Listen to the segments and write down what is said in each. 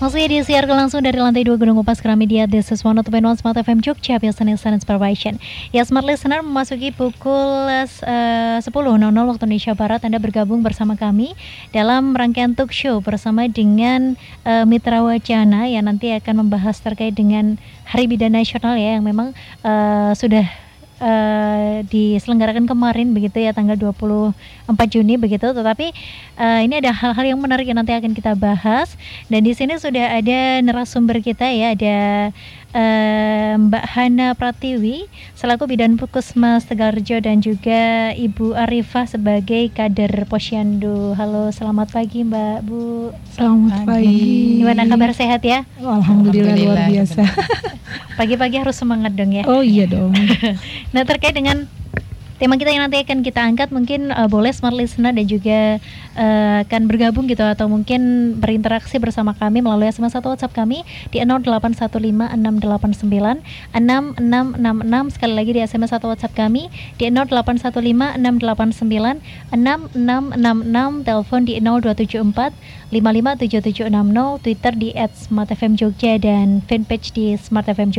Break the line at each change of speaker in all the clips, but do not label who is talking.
Masih disiarkan langsung dari lantai 2 Gedung Upas Gramedia This is one of the Smart FM Jogja Biasanya Sun Inspiration Ya Smart Listener memasuki pukul uh, 10.00 waktu Indonesia Barat Anda bergabung bersama kami dalam rangkaian talk show bersama dengan uh, Mitra Wacana yang nanti akan membahas terkait dengan Hari Bidan Nasional ya yang memang uh, sudah uh, diselenggarakan kemarin begitu ya tanggal 24 Juni begitu. Tetapi uh, ini ada hal-hal yang menarik yang nanti akan kita bahas. Dan di sini sudah ada narasumber kita ya ada uh, Mbak Hana Pratiwi selaku Bidan Puskesmas Tegarjo dan juga Ibu Arifah sebagai kader Posyandu. Halo, selamat pagi Mbak Bu.
Selamat pagi.
Gimana kabar sehat ya?
Alhamdulillah, Alhamdulillah luar biasa.
Pagi-pagi harus semangat dong ya.
Oh iya dong.
nah, terkait dengan tema kita yang nanti akan kita angkat mungkin uh, boleh smart listener dan juga uh, akan bergabung gitu atau mungkin berinteraksi bersama kami melalui SMS atau WhatsApp kami di 08156896666 sekali lagi di SMS atau WhatsApp kami di 08156896666 telepon di 0274 557760 Twitter di @smartfmjogja dan fanpage di Smart FM.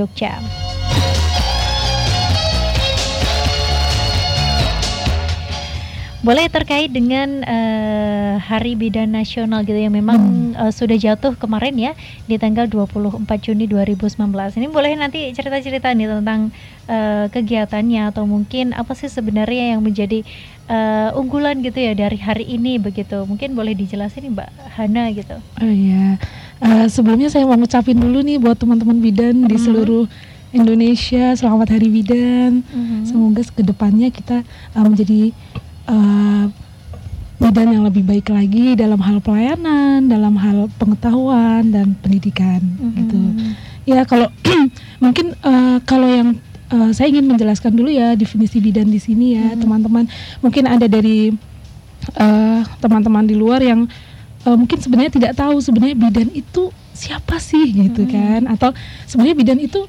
Boleh terkait dengan uh, Hari Bidan Nasional gitu yang memang hmm. uh, sudah jatuh kemarin ya di tanggal 24 Juni 2019. Ini boleh nanti cerita-cerita nih tentang uh, kegiatannya atau mungkin apa sih sebenarnya yang menjadi uh, unggulan gitu ya dari hari ini begitu. Mungkin boleh dijelasin nih Mbak Hana gitu.
Oh iya. Uh, sebelumnya saya mau ngucapin dulu nih buat teman-teman bidan di hmm. seluruh Indonesia selamat Hari Bidan. -hmm. Semoga ke depannya kita uh, menjadi uh, bidan yang lebih baik lagi dalam hal pelayanan, dalam hal pengetahuan dan pendidikan mm-hmm. gitu. Ya kalau mungkin uh, kalau yang uh, saya ingin menjelaskan dulu ya definisi bidan di sini ya mm-hmm. teman-teman. Mungkin ada dari uh, teman-teman di luar yang uh, mungkin sebenarnya tidak tahu sebenarnya bidan itu siapa sih gitu mm-hmm. kan? Atau sebenarnya bidan itu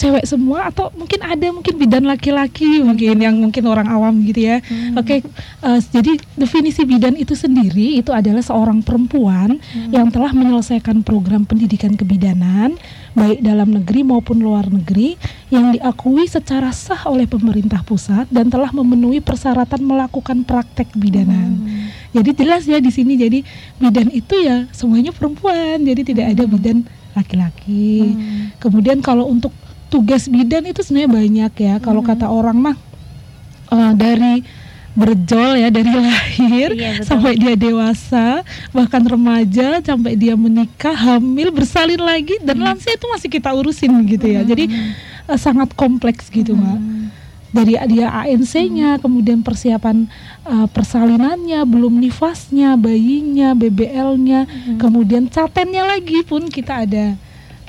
cewek semua atau mungkin ada mungkin bidan laki-laki mungkin yang mungkin orang awam gitu ya. Hmm. Oke, okay, uh, eh, jadi definisi bidan itu sendiri itu adalah seorang perempuan hmm. yang telah menyelesaikan program pendidikan kebidanan baik dalam negeri maupun luar negeri yang diakui secara sah oleh pemerintah pusat dan telah memenuhi persyaratan melakukan praktek bidanan. Hmm. Jadi jelas ya di sini jadi bidan itu ya semuanya perempuan, jadi tidak ada hmm. bidan laki-laki. Hmm. Kemudian kalau untuk tugas bidan itu sebenarnya banyak ya. Kalau hmm. kata orang mah uh, dari berjol ya dari lahir iya, sampai dia dewasa bahkan remaja sampai dia menikah hamil bersalin lagi dan hmm. lansia itu masih kita urusin gitu ya hmm. jadi uh, sangat kompleks gitu hmm. mak dari dia ANC-nya hmm. kemudian persiapan uh, persalinannya belum nifasnya bayinya BBL-nya hmm. kemudian catennya lagi pun kita ada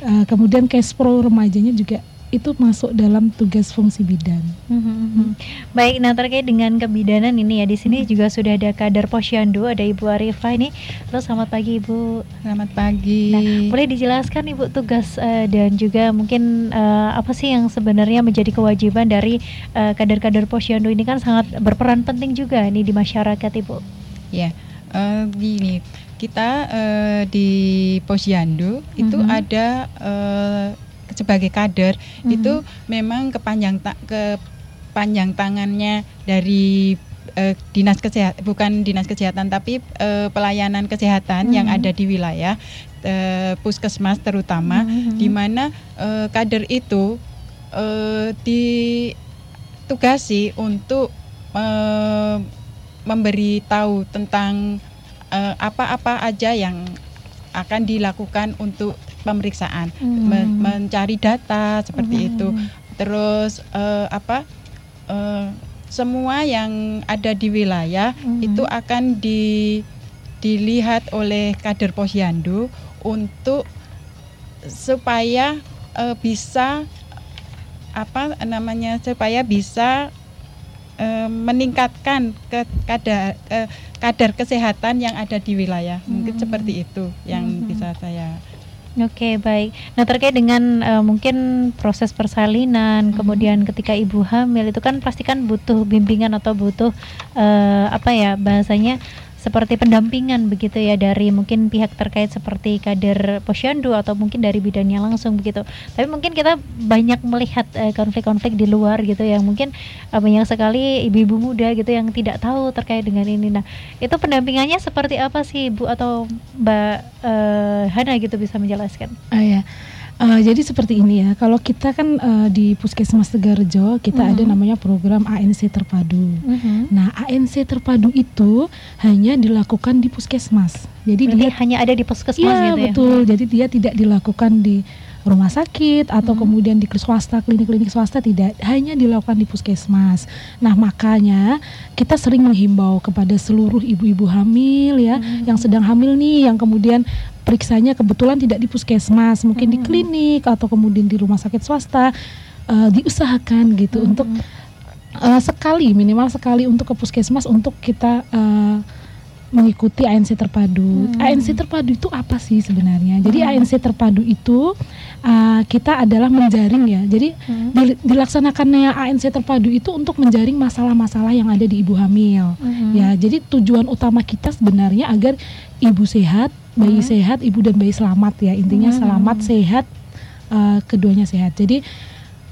uh, kemudian cash pro remajanya juga itu masuk dalam tugas fungsi bidan.
Hmm. Baik, nah terkait dengan kebidanan ini ya di sini hmm. juga sudah ada kader Posyandu, ada Ibu Arifah ini. Halo, selamat pagi Ibu.
Selamat pagi.
Nah, boleh dijelaskan Ibu tugas uh, dan juga mungkin uh, apa sih yang sebenarnya menjadi kewajiban dari uh, kader-kader Posyandu ini kan sangat berperan penting juga nih di masyarakat Ibu.
Ya, uh, gini kita uh, di Posyandu mm -hmm. itu ada uh, sebagai kader mm-hmm. itu memang kepanjang ta- kepanjang tangannya dari uh, dinas kesehatan bukan dinas kesehatan tapi uh, pelayanan kesehatan mm-hmm. yang ada di wilayah uh, puskesmas terutama mm-hmm. di mana kader itu ditugasi untuk uh, memberi tahu tentang apa-apa uh, aja yang akan dilakukan untuk pemeriksaan, hmm. men mencari data seperti hmm. itu. Terus uh, apa? Uh, semua yang ada di wilayah hmm. itu akan di dilihat oleh kader Posyandu untuk supaya uh, bisa apa namanya supaya bisa uh, meningkatkan ke kadar uh, kadar kesehatan yang ada di wilayah mungkin hmm. seperti itu yang hmm. bisa saya
Oke okay, baik. Nah terkait dengan uh, mungkin proses persalinan, hmm. kemudian ketika ibu hamil itu kan pasti kan butuh bimbingan atau butuh uh, apa ya bahasanya seperti pendampingan begitu ya dari mungkin pihak terkait seperti kader posyandu atau mungkin dari bidannya langsung begitu. Tapi mungkin kita banyak melihat konflik konflik-konflik di luar gitu yang mungkin uh, banyak sekali ibu-ibu muda gitu yang tidak tahu terkait dengan ini. Nah, itu pendampingannya seperti apa sih Bu atau Mbak uh, Hana gitu bisa menjelaskan?
Ah ya. Uh, jadi seperti ini ya, kalau kita kan uh, di Puskesmas Tegarjo kita uh -huh. ada mm-hmm. namanya program ANC terpadu. Uh mm-hmm. -huh. Nah ANC terpadu itu hanya dilakukan di Puskesmas.
Jadi Berarti dia hanya ada di Puskesmas
ya, gitu ya. betul. Jadi dia tidak dilakukan di rumah sakit atau hmm. kemudian di swasta klinik-klinik swasta tidak hanya dilakukan di puskesmas. Nah makanya kita sering menghimbau kepada seluruh ibu-ibu hamil ya hmm. yang sedang hamil nih yang kemudian periksanya kebetulan tidak di puskesmas mungkin hmm. di klinik atau kemudian di rumah sakit swasta uh, diusahakan gitu hmm. untuk uh, sekali minimal sekali untuk ke puskesmas untuk kita uh, mengikuti ANC terpadu. Hmm. ANC terpadu itu apa sih sebenarnya? Jadi hmm. ANC terpadu itu uh, kita adalah menjaring ya. Jadi hmm. dilaksanakannya ANC terpadu itu untuk menjaring masalah-masalah yang ada di ibu hamil. Hmm. Ya, jadi tujuan utama kita sebenarnya agar ibu sehat, bayi hmm. sehat, ibu dan bayi selamat ya. Intinya hmm. selamat, sehat, uh, keduanya sehat. Jadi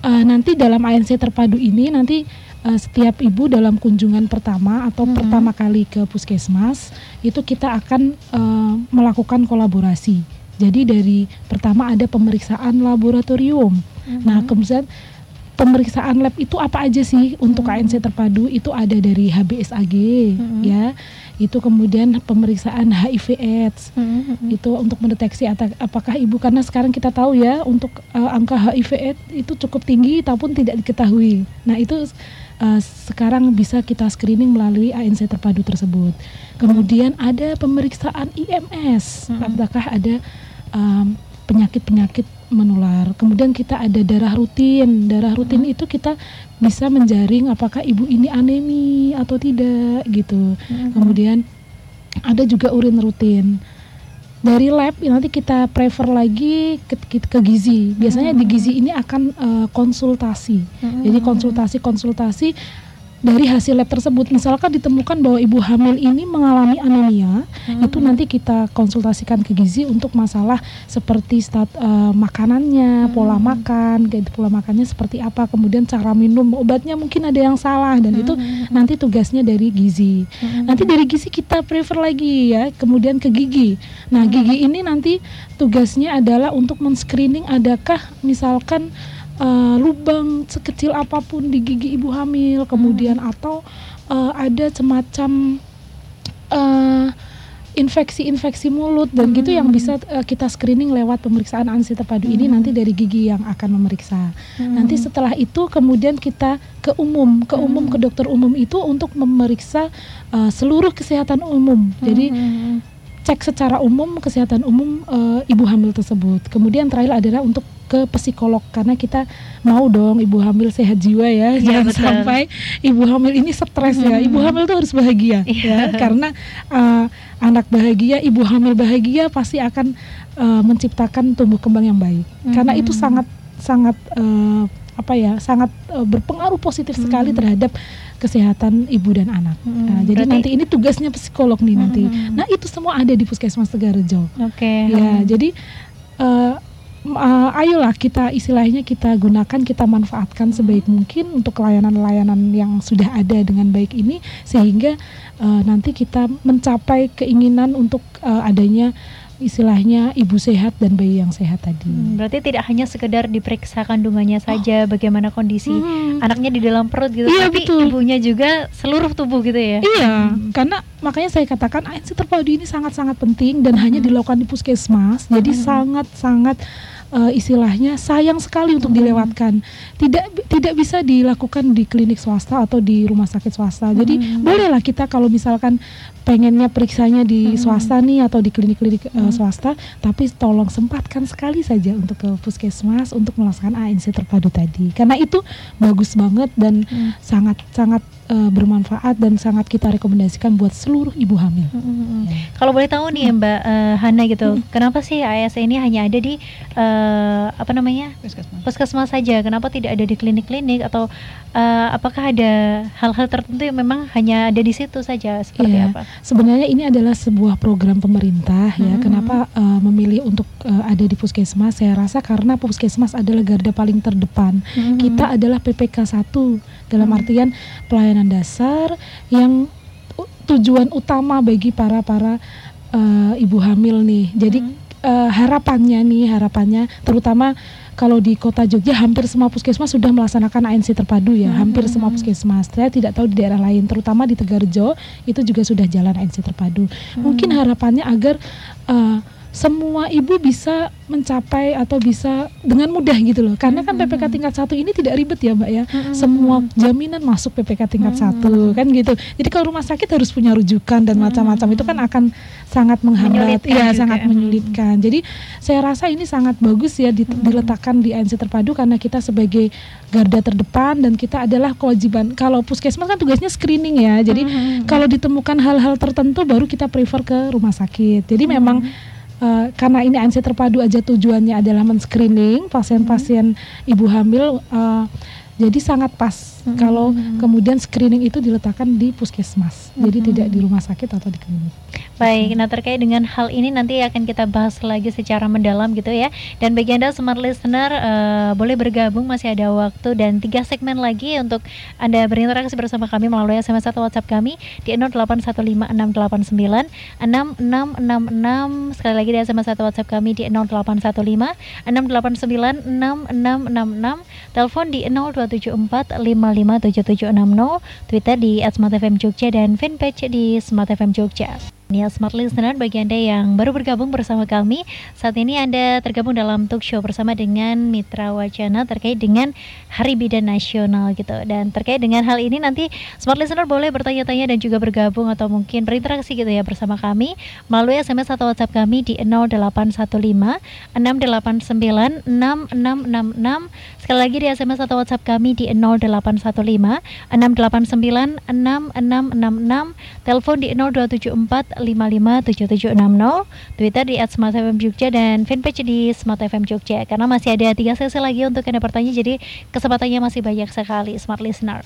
uh, nanti dalam ANC terpadu ini nanti uh, setiap ibu dalam kunjungan pertama atau hmm. pertama kali ke puskesmas itu kita akan uh, melakukan kolaborasi. Jadi dari pertama ada pemeriksaan laboratorium. Hmm. Nah, kemudian pemeriksaan lab itu apa aja sih untuk hmm. KNC terpadu? Itu ada dari HBSAG hmm. ya itu kemudian pemeriksaan HIV AIDS mm-hmm. itu untuk mendeteksi apakah ibu karena sekarang kita tahu ya untuk uh, angka HIV AIDS itu cukup tinggi ataupun tidak diketahui nah itu uh, sekarang bisa kita screening melalui ANC terpadu tersebut. Kemudian ada pemeriksaan IMS, hmm. apakah ada penyakit-penyakit um, menular. Kemudian kita ada darah rutin. Darah rutin hmm. itu kita bisa menjaring apakah ibu ini anemi atau tidak gitu. Hmm. Kemudian ada juga urin rutin dari lab nanti kita prefer lagi ke, ke, ke gizi. Biasanya hmm. di gizi ini akan uh, konsultasi. Hmm. Jadi konsultasi-konsultasi dari hasil lab tersebut misalkan ditemukan bahwa ibu hamil ini mengalami anemia hmm. itu nanti kita konsultasikan ke gizi untuk masalah seperti stat uh, makanannya hmm. pola makan kayak pola makannya seperti apa kemudian cara minum obatnya mungkin ada yang salah dan hmm. itu nanti tugasnya dari gizi hmm. nanti dari gizi kita prefer lagi ya kemudian ke gigi nah hmm. gigi ini nanti tugasnya adalah untuk men-screening adakah misalkan uh, lubang sekecil apa pun di gigi ibu hamil, kemudian hmm. atau uh, ada semacam uh, infeksi-infeksi mulut dan hmm. gitu yang bisa uh, kita screening lewat pemeriksaan ansi terpadu hmm. ini nanti dari gigi yang akan memeriksa. Hmm. Nanti setelah itu kemudian kita ke umum, ke umum ke dokter umum itu untuk memeriksa uh, seluruh kesehatan umum. Jadi hmm. cek secara umum kesehatan umum uh, ibu hamil tersebut. Kemudian terakhir adalah untuk ke psikolog karena kita mau dong ibu hamil sehat jiwa ya, ya jangan betul. sampai ibu hamil ini stres hmm. ya ibu hamil tuh harus bahagia ya, ya karena uh, anak bahagia ibu hamil bahagia pasti akan uh, menciptakan tumbuh kembang yang baik hmm. karena itu sangat sangat uh, apa ya sangat uh, berpengaruh positif hmm. sekali terhadap kesehatan ibu dan anak. Hmm, nah, jadi nanti ini tugasnya psikolog nih hmm. nanti. Nah itu semua ada di Puskesmas Tegarjo.
Oke. Okay.
Ya hmm. jadi uh, uh, ayolah kita istilahnya kita gunakan kita manfaatkan sebaik mungkin untuk layanan-layanan yang sudah ada dengan baik ini sehingga uh, nanti kita mencapai keinginan untuk uh, adanya istilahnya ibu sehat dan bayi yang sehat tadi. Hmm,
berarti tidak hanya sekedar diperiksa kandungannya saja, oh. bagaimana kondisi hmm. anaknya di dalam perut gitu, iya, tapi betul. ibunya juga seluruh tubuh gitu ya.
Iya, hmm. karena makanya saya katakan ANC terpadu ini sangat-sangat penting dan hmm. hanya dilakukan di puskesmas, jadi hmm. Sangat-sangat uh, istilahnya sayang sekali untuk dilewatkan. Tidak tidak bisa dilakukan di klinik swasta atau di rumah sakit swasta. Jadi hmm. bolehlah kita kalau misalkan pengennya periksanya di hmm. swasta nih atau di klinik-klinik uh, swasta, tapi tolong sempatkan sekali saja untuk ke puskesmas untuk melaksanakan ANC terpadu tadi. Karena itu bagus banget dan hmm. sangat sangat uh, bermanfaat dan sangat kita rekomendasikan buat seluruh ibu hamil.
Hmm. Ya. Kalau boleh tahu nih Mbak uh, Hana gitu, hmm. kenapa sih AS ini hanya ada di uh, apa namanya puskesmas. puskesmas saja? Kenapa tidak ada di klinik-klinik atau uh, apakah ada hal-hal tertentu yang memang hanya ada di situ saja seperti ya, apa?
Sebenarnya ini adalah sebuah program pemerintah ya. Hmm. Kenapa uh, memilih untuk uh, ada di puskesmas? Saya rasa karena puskesmas adalah garda paling terdepan. Hmm. Kita adalah PPK 1 dalam hmm. artian pelayanan dasar yang tujuan utama bagi para para uh, ibu hamil nih. Jadi hmm. uh, harapannya nih harapannya terutama kalau di kota Jogja hampir semua puskesmas sudah melaksanakan ANC terpadu ya, hmm. hampir semua puskesmas. Saya tidak tahu di daerah lain, terutama di Tegarjo itu juga sudah jalan ANC terpadu. Hmm. Mungkin harapannya agar uh, semua ibu bisa mencapai atau bisa dengan mudah gitu loh. Karena kan PPK tingkat satu ini tidak ribet ya mbak ya. Semua jaminan masuk PPK tingkat satu kan gitu. Jadi kalau rumah sakit harus punya rujukan dan macam-macam itu kan akan sangat menghambat ya sangat menyulitkan. Jadi saya rasa ini sangat bagus ya diletakkan di ANC terpadu karena kita sebagai garda terdepan dan kita adalah kewajiban. Kalau puskesmas kan tugasnya screening ya. Jadi kalau ditemukan hal-hal tertentu baru kita prefer ke rumah sakit. Jadi memang Uh, karena ini ANC terpadu aja tujuannya adalah men-screening pasien-pasien ibu hamil uh, jadi sangat pas hmm. kalau kemudian screening itu diletakkan di puskesmas hmm. jadi tidak di rumah sakit atau di klinik
Baik, nah terkait dengan hal ini nanti akan kita bahas lagi secara mendalam gitu ya. Dan bagi Anda smart listener uh, boleh bergabung masih ada waktu dan tiga segmen lagi untuk Anda berinteraksi bersama kami melalui SMS atau WhatsApp kami di 081568966666 sekali lagi di SMS atau WhatsApp kami di 081568966666 telepon di 0274557760 Twitter di @smartfm Jogja dan fanpage di Smart FM Jogja. Ya, Smart Listener, bagi Anda yang baru bergabung bersama kami, saat ini Anda tergabung dalam talk show bersama dengan Mitra Wacana terkait dengan Hari Bidan Nasional gitu. Dan terkait dengan hal ini nanti Smart Listener boleh bertanya-tanya dan juga bergabung atau mungkin berinteraksi gitu ya bersama kami melalui SMS atau WhatsApp kami di 0815 689 6666. Sekali lagi di SMS atau WhatsApp kami di 0815 689 6666. Telepon di 0274 557760 Twitter di @smartfmjogja dan fanpage di Smart FM Jogja karena masih ada tiga sesi lagi untuk anda bertanya jadi kesempatannya masih banyak sekali Smart Listener.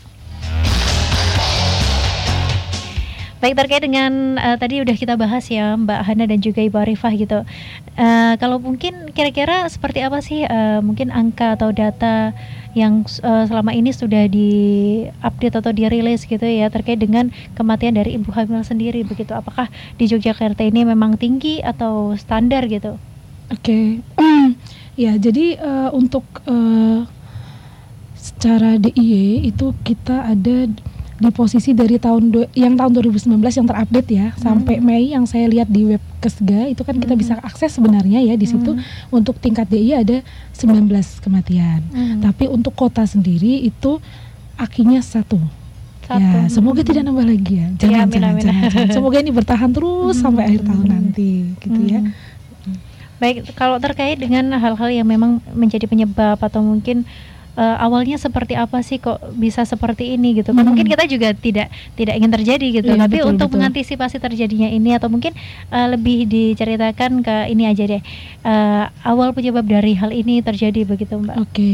Baik terkait dengan uh, tadi udah kita bahas ya Mbak Hana dan juga Ibu Arifah gitu. Uh, kalau mungkin kira-kira seperti apa sih uh, mungkin angka atau data yang uh, selama ini sudah di update atau dirilis gitu ya terkait dengan kematian dari ibu hamil sendiri begitu. Apakah di Yogyakarta ini memang tinggi atau standar gitu?
Oke. Okay. ya, jadi uh, untuk uh, secara DIY itu kita ada di posisi dari tahun do, yang tahun 2019 yang terupdate ya hmm. sampai Mei yang saya lihat di web Kesga itu kan hmm. kita bisa akses sebenarnya ya di situ hmm. untuk tingkat DI ada 19 kematian. Hmm. Tapi untuk kota sendiri itu akinya satu. Satu. Ya, semoga hmm. tidak nambah lagi ya. Jangan, ya, amin, jangan, amin. jangan, jangan. Semoga ini bertahan terus hmm. sampai akhir tahun nanti, gitu ya. hmm.
ya. Baik, kalau terkait dengan hal-hal yang memang menjadi penyebab atau mungkin uh, awalnya seperti apa sih kok bisa seperti ini gitu kan hmm. mungkin kita juga tidak tidak ingin terjadi gitu iya, tapi betul, untuk betul. mengantisipasi terjadinya ini atau mungkin uh, lebih diceritakan ke ini aja deh uh, awal penyebab dari hal ini terjadi begitu mbak
oke okay.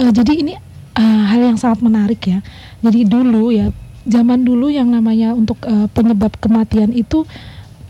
uh, jadi ini uh, hal yang sangat menarik ya jadi dulu ya zaman dulu yang namanya untuk uh, penyebab kematian itu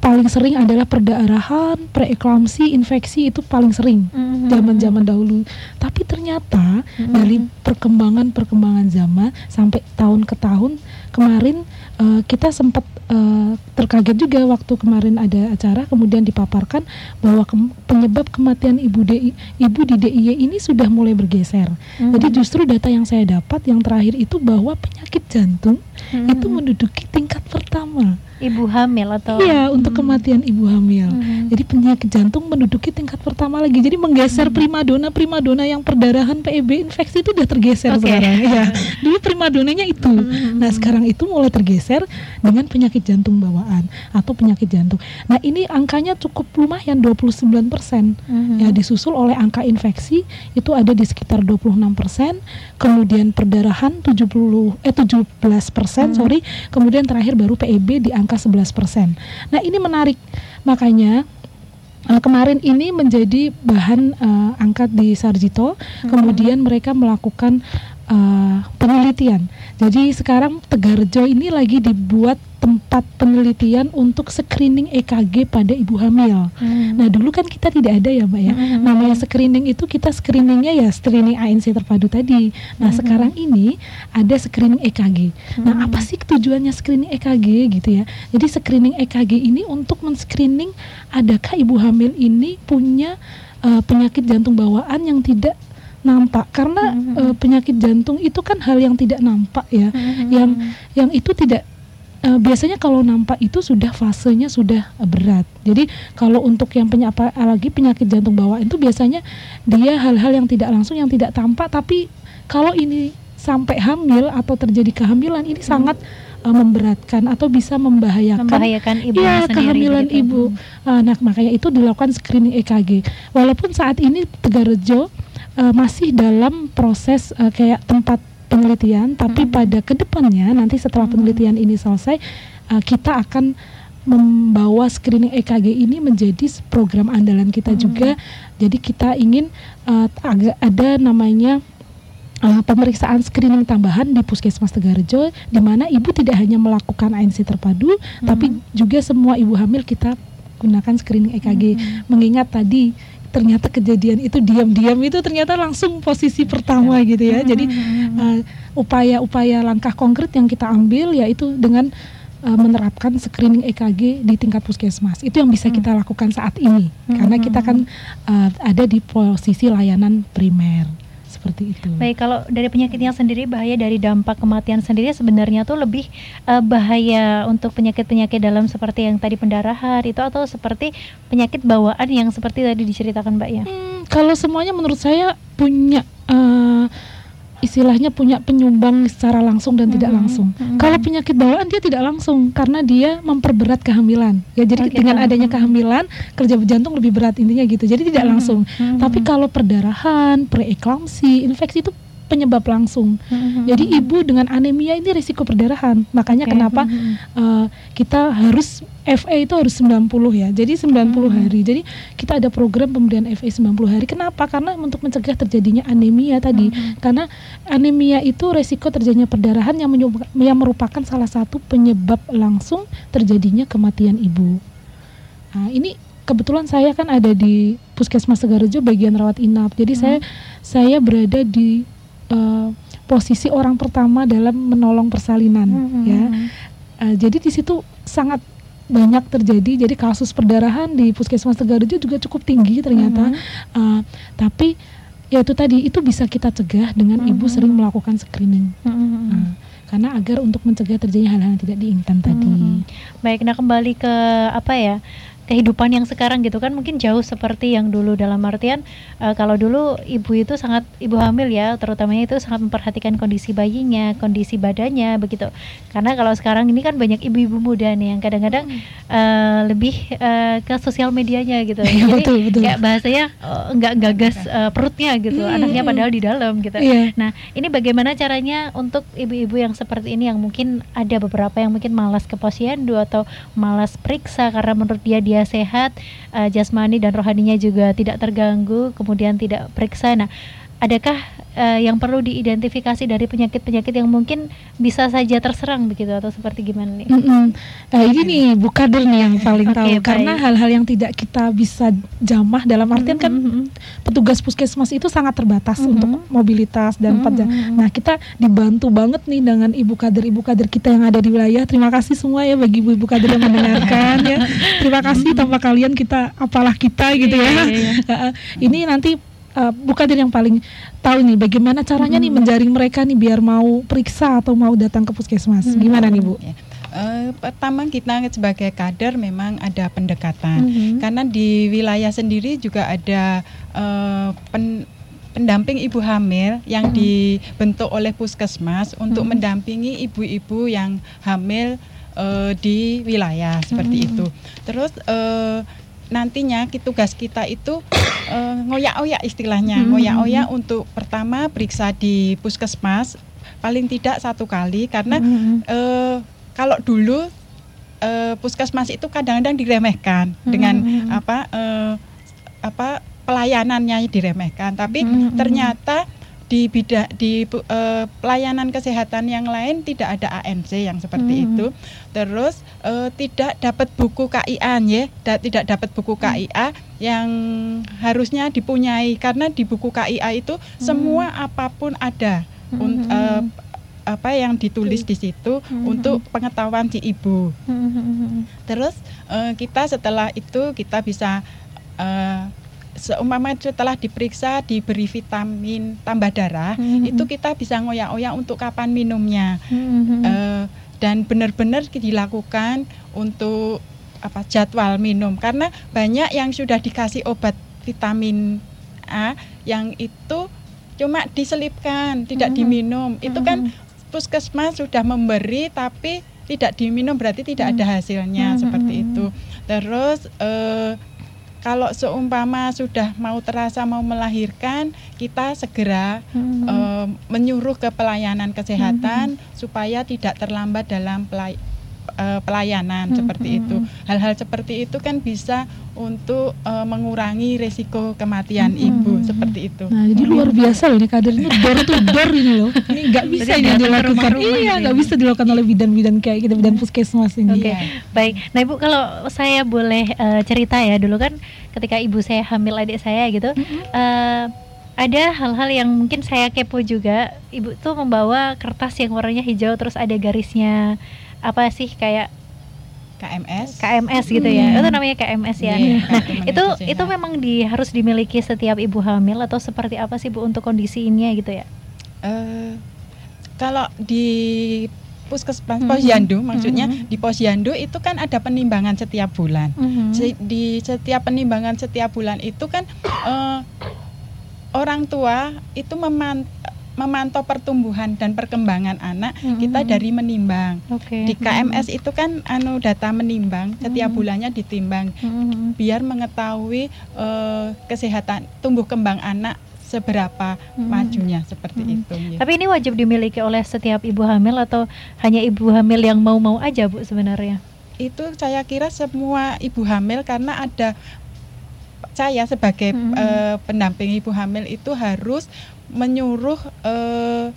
paling sering adalah perdarahan, preeklamsi, infeksi itu paling sering mm-hmm. zaman-zaman mm -hmm. dahulu. Tapi ternyata mm -hmm. dari perkembangan-perkembangan zaman sampai tahun ke tahun kemarin uh, kita sempat uh, terkaget juga waktu kemarin ada acara kemudian dipaparkan bahwa ke penyebab kematian ibu DI, ibu di DIY ini sudah mulai bergeser. Mm -hmm. Jadi justru data yang saya dapat yang terakhir itu bahwa penyakit jantung mm -hmm. itu menduduki tingkat pertama
ibu hamil atau
Iya, untuk
Hmm.
kematian ibu hamil.
Hmm.
Jadi penyakit jantung menduduki tingkat pertama lagi. Jadi menggeser primadona primadona yang perdarahan PEB infeksi itu udah tergeser
Oke.
sekarang. Ya, dulu primadonanya itu.
Hmm.
Nah, sekarang itu mulai tergeser dengan penyakit jantung bawaan atau penyakit jantung. Nah, ini angkanya cukup lumayan 29%.
Hmm.
Ya, disusul oleh angka infeksi itu ada di sekitar 26%, kemudian perdarahan 70 eh 17%,
Hmm.
sorry, kemudian terakhir baru PEB di angka 11%. Nah, ini menarik. Makanya eh, kemarin ini menjadi bahan eh, angkat di Sarjito, kemudian mereka melakukan eh, penelitian. Jadi sekarang Tegarjo ini lagi dibuat tempat penelitian untuk screening EKG pada ibu hamil.
Hmm.
Nah dulu kan kita tidak ada ya mbak ya.
Mhm.
Namanya screening itu kita screeningnya ya screening ANC terpadu tadi. Nah
Mhm.
sekarang ini ada screening EKG. Nah
Mhm.
apa sih tujuannya screening EKG gitu ya? Jadi screening EKG ini untuk men-screening adakah ibu hamil ini punya uh, penyakit jantung bawaan yang tidak nampak karena
Mhm.
uh, penyakit jantung itu kan hal yang tidak nampak ya
Hmm.
yang yang itu tidak eh, biasanya kalau nampak itu sudah fasenya sudah berat. Jadi kalau untuk yang punya apa lagi penyakit jantung bawaan itu biasanya dia hal-hal yang tidak langsung yang tidak tampak tapi kalau ini sampai hamil atau terjadi kehamilan ini sangat eh, memberatkan atau bisa membahayakan
membahayakan ibu sendiri
kehamilan
begitu.
ibu. Nah, makanya itu dilakukan screening EKG. Walaupun saat ini Tegarrejo eh, masih dalam proses eh, kayak tempat penelitian, tapi
Mm-mm.
pada ke depannya nanti setelah penelitian ini selesai, eh, kita akan membawa screening EKG ini menjadi program andalan kita
Mm.
juga. Jadi kita ingin agak ada namanya uh, pemeriksaan screening tambahan di Puskesmas Tegarrejo di mana ibu tidak hanya melakukan ANC terpadu tapi
Mhm.
juga semua ibu hamil kita gunakan screening EKG
Mhm.
mengingat tadi ternyata kejadian itu diam-diam itu ternyata langsung posisi pertama gitu ya. Jadi
Hmm.
uh, upaya-upaya langkah konkret yang kita ambil yaitu dengan uh, menerapkan screening EKG di tingkat puskesmas. Itu yang bisa
Hmm.
kita lakukan saat ini. Karena kita kan uh, ada di posisi layanan primer seperti itu.
Baik, kalau dari penyakitnya sendiri bahaya dari dampak kematian sendiri sebenarnya tuh lebih eh, bahaya untuk penyakit-penyakit dalam seperti yang tadi pendarahan itu atau seperti penyakit bawaan yang seperti tadi diceritakan Mbak ya.
Hmm, kalau semuanya menurut saya punya eh, istilahnya punya penyumbang secara langsung dan tidak
Mhm,
langsung.
mhm.
Kalau penyakit bawaan dia tidak langsung karena dia memperberat kehamilan. Ya jadi
gitu.
dengan adanya kehamilan kerja jantung lebih berat intinya gitu. Jadi tidak
Mhm,
langsung.
mhm.
Tapi kalau perdarahan, preeklamsi, infeksi itu penyebab langsung.
Mhm.
Jadi ibu dengan anemia ini risiko perdarahan. Makanya
Oke,
kenapa
mhm.
eh, kita harus FA itu harus 90 ya. Jadi 90
Hmm.
hari. Jadi kita ada program pemberian FA 90 hari. Kenapa? Karena untuk mencegah terjadinya anemia tadi.
Mhm.
Karena anemia itu resiko terjadinya perdarahan yang, yang merupakan salah satu penyebab langsung terjadinya kematian ibu. Nah, ini kebetulan saya kan ada di Puskesmas Tegarrejo bagian rawat inap. Jadi
Hmm.
saya saya berada di eh, posisi orang pertama dalam menolong persalinan
Mhm.
ya. Uh, jadi di situ sangat banyak terjadi. Jadi kasus perdarahan di Puskesmas Tegarrejo juga cukup tinggi ternyata.
Mhm.
Uh, tapi ya itu tadi itu bisa kita cegah dengan ibu
Mhm.
sering melakukan screening.
Mhm.
Uh, karena agar untuk mencegah terjadinya hal-hal yang tidak diinginkan tadi.
Mhm. Baik, nah kembali ke apa ya? Kehidupan yang sekarang gitu kan mungkin jauh seperti yang dulu dalam artian eh, kalau dulu ibu itu sangat ibu hamil ya terutamanya itu sangat memperhatikan kondisi bayinya kondisi badannya begitu karena kalau sekarang ini kan banyak ibu-ibu muda nih yang kadang-kadang eh, lebih eh, ke sosial medianya gitu
Iya,
jadi
betul, betul.
kayak bahasanya eh, nggak gagas eh, perutnya gitu
Hmm.
anaknya padahal di dalam gitu
Iya.
Nah, ini bagaimana caranya untuk ibu-ibu yang seperti ini yang mungkin ada beberapa yang mungkin malas ke posyandu atau malas periksa karena menurut dia dia sehat, eh, jasmani dan rohaninya juga tidak terganggu, kemudian tidak periksa. Nah, adakah eh, yang perlu diidentifikasi dari penyakit-penyakit yang mungkin bisa saja terserang begitu atau seperti gimana nih?
Mm-mm. Nah, ini nih Bu Kadir nih yang paling
Oke,
tahu
baik.
karena hal-hal yang tidak kita bisa jamah dalam artian kan
Mhm.
petugas puskesmas itu sangat terbatas
Mhm.
untuk mobilitas dan jam.
Mhm.
Nah kita dibantu banget nih dengan ibu kader ibu kader kita yang ada di wilayah. Terima kasih semua ya bagi ibu ibu kader yang mendengarkan ya. Terima kasih tanpa kalian kita apalah kita gitu ya.
Iya, iya,
Heeh. Ini nanti uh, yang paling tahu nih bagaimana caranya nih
Mhm.
menjaring mereka nih biar mau periksa atau mau datang ke puskesmas.
Mhm.
Gimana nih Bu?
Ya. Uh, pertama kita sebagai kader memang ada pendekatan mm -hmm. karena di wilayah sendiri juga ada uh, pen, pendamping ibu hamil yang mm -hmm. dibentuk oleh puskesmas untuk mm -hmm. mendampingi ibu-ibu yang hamil uh, di wilayah seperti mm -hmm. itu. Terus uh, nantinya tugas kita itu uh, ngoyak-oyak istilahnya, mm -hmm. ngoyak-oyak untuk pertama periksa di puskesmas paling tidak satu kali karena mm -hmm. uh, kalau dulu uh, puskesmas itu kadang-kadang diremehkan hmm. dengan apa uh, apa pelayanannya diremehkan, tapi hmm. ternyata di bidang di uh, pelayanan kesehatan yang lain tidak ada ANC yang seperti hmm. itu. Terus uh, tidak dapat buku KIA ya, da tidak dapat buku KIA yang harusnya dipunyai karena di buku KIA itu hmm. semua apa pun ada. Hmm. Uh, apa yang ditulis di situ mm-hmm. untuk pengetahuan si ibu. Mm-hmm. Terus uh, kita setelah itu kita bisa uh, seumpama setelah diperiksa diberi vitamin tambah darah mm-hmm. itu kita bisa ngoyak-ngoyak untuk kapan minumnya mm-hmm. uh, dan benar-benar dilakukan untuk apa jadwal minum karena banyak yang sudah dikasih obat vitamin A yang itu cuma diselipkan tidak mm-hmm. diminum itu kan puskesmas sudah memberi tapi tidak diminum berarti tidak ada hmm. hasilnya hmm. seperti hmm, itu. Terus eh, kalau seumpama sudah mau terasa mau melahirkan, kita segera hmm. eh, menyuruh ke pelayanan kesehatan hmm. supaya tidak terlambat dalam pelay uh, pelayanan hmm, seperti hmm. itu. Hal-hal seperti itu kan bisa untuk uh, mengurangi resiko kematian hmm. ibu seperti itu.
Nah, jadi luar biasa loh ini kader ini door to door ini loh. Ini nggak bisa ini dilakukan. Iya, nggak bisa dilakukan oleh bidan-bidan kayak gitu, bidan puskesmas ini.
Oke, okay. ya. baik. Nah ibu kalau saya boleh uh, cerita ya dulu kan ketika ibu saya hamil adik saya gitu. -hmm. uh, ada hal-hal yang mungkin saya kepo juga. Ibu tuh membawa kertas yang warnanya hijau terus ada garisnya apa sih kayak
KMS
KMS gitu ya hmm. itu namanya KMS ya yeah, nah itu itu memang di harus dimiliki setiap ibu hamil atau seperti apa sih bu untuk kondisi ini gitu ya uh,
kalau di puskesmas hmm. posyandu maksudnya hmm. di posyandu itu kan ada penimbangan setiap bulan hmm. di setiap penimbangan setiap bulan itu kan uh, orang tua itu memant memantau pertumbuhan dan perkembangan anak mm-hmm. kita dari menimbang. Okay. Di KMS mm-hmm. itu kan anu data menimbang setiap mm-hmm. bulannya ditimbang mm-hmm. biar mengetahui uh, kesehatan tumbuh kembang anak seberapa hmm. majunya seperti hmm. itu.
Ya. Tapi ini wajib dimiliki oleh setiap ibu hamil atau hanya ibu hamil yang mau-mau aja Bu sebenarnya?
Itu saya kira semua ibu hamil karena ada saya sebagai hmm. uh, pendamping ibu hamil itu harus menyuruh uh,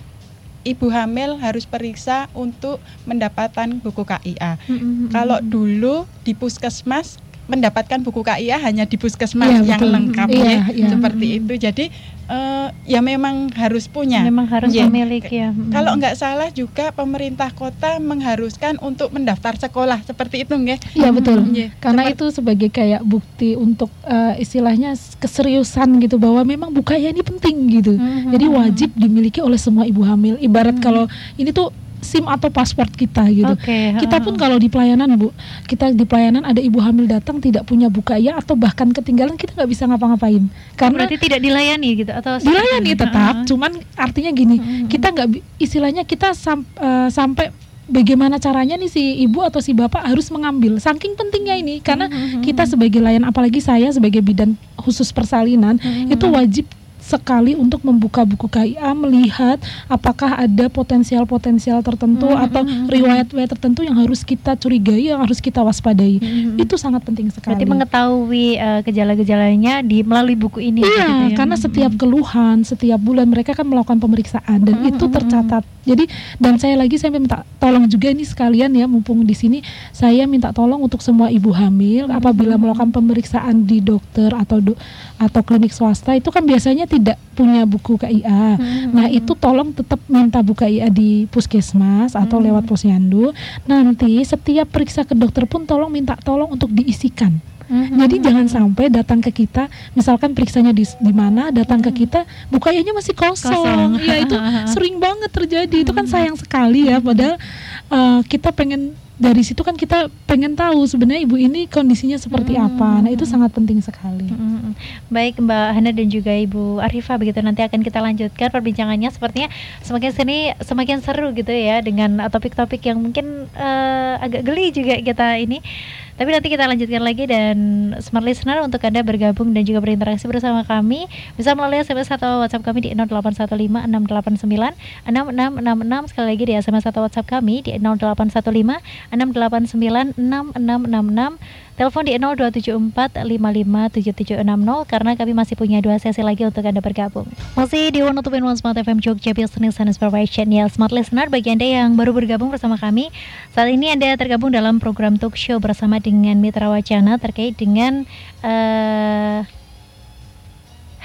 ibu hamil harus periksa untuk mendapatkan buku KIA. Mm -hmm. Kalau dulu di puskesmas mendapatkan buku KIA hanya di puskesmas ya, yang betul. lengkap ya, ya. seperti itu. Jadi uh, ya memang harus punya.
Memang harus ya. memiliki ya.
Hmm. Kalau nggak salah juga pemerintah kota mengharuskan untuk mendaftar sekolah seperti itu nggak?
Iya betul. Ya. Karena Seperti, itu sebagai kayak bukti untuk uh, istilahnya keseriusan gitu bahwa memang buku KIA ini penting gitu. Hmm. Jadi wajib dimiliki oleh semua ibu hamil. Ibarat hmm. kalau ini tuh SIM atau paspor kita gitu. Okay, kita pun kalau di pelayanan Bu, kita di pelayanan ada ibu hamil datang tidak punya buka ya atau bahkan ketinggalan kita nggak bisa ngapa-ngapain.
Karena berarti tidak dilayani gitu atau
dilayani tetap, uh -huh. cuman artinya gini, uh -huh. kita nggak istilahnya kita sam, uh, sampai bagaimana caranya nih si ibu atau si bapak harus mengambil saking pentingnya ini karena kita sebagai layan apalagi saya sebagai bidan khusus persalinan uh -huh. itu wajib sekali untuk membuka buku KIA melihat apakah ada potensial-potensial tertentu hmm, atau hmm, hmm. riwayat-riwayat tertentu yang harus kita curigai yang harus kita waspadai hmm. itu sangat penting sekali.
Berarti mengetahui uh, gejala-gejalanya di melalui buku ini.
Iya, gitu ya? karena setiap keluhan setiap bulan mereka kan melakukan pemeriksaan dan hmm. itu tercatat. Jadi dan saya lagi saya minta tolong juga ini sekalian ya mumpung di sini saya minta tolong untuk semua ibu hamil hmm. apabila melakukan pemeriksaan di dokter atau do, atau klinik swasta itu kan biasanya tidak punya buku KIA. Hmm. Nah, itu tolong tetap minta buku KIA di puskesmas atau hmm. lewat posyandu. Nanti setiap periksa ke dokter pun tolong minta tolong untuk diisikan. Mm-hmm. Jadi jangan sampai datang ke kita, misalkan periksanya di di mana, datang ke mm-hmm. kita bukanya masih kosong. Iya itu sering banget terjadi. Itu kan sayang sekali ya. Padahal uh, kita pengen dari situ kan kita pengen tahu sebenarnya ibu ini kondisinya seperti hmm. apa. Nah, itu sangat penting sekali. Hmm.
Baik Mbak Hana dan juga Ibu Arifah begitu nanti akan kita lanjutkan perbincangannya sepertinya semakin sini semakin seru gitu ya dengan topik-topik yang mungkin uh, agak geli juga kita ini. Tapi nanti kita lanjutkan lagi dan smart listener untuk Anda bergabung dan juga berinteraksi bersama kami bisa melalui SMS atau WhatsApp kami di 08156896666 sekali lagi di SMS atau WhatsApp kami di 0815 Telepon di 0274557760 karena kami masih punya dua sesi lagi untuk Anda bergabung. Masih di One One Smart FM Jogja Business and Inspiration ya Smart Listener bagi Anda yang baru bergabung bersama kami. Saat ini Anda tergabung dalam program talk show bersama dengan Mitra Wacana terkait dengan uh,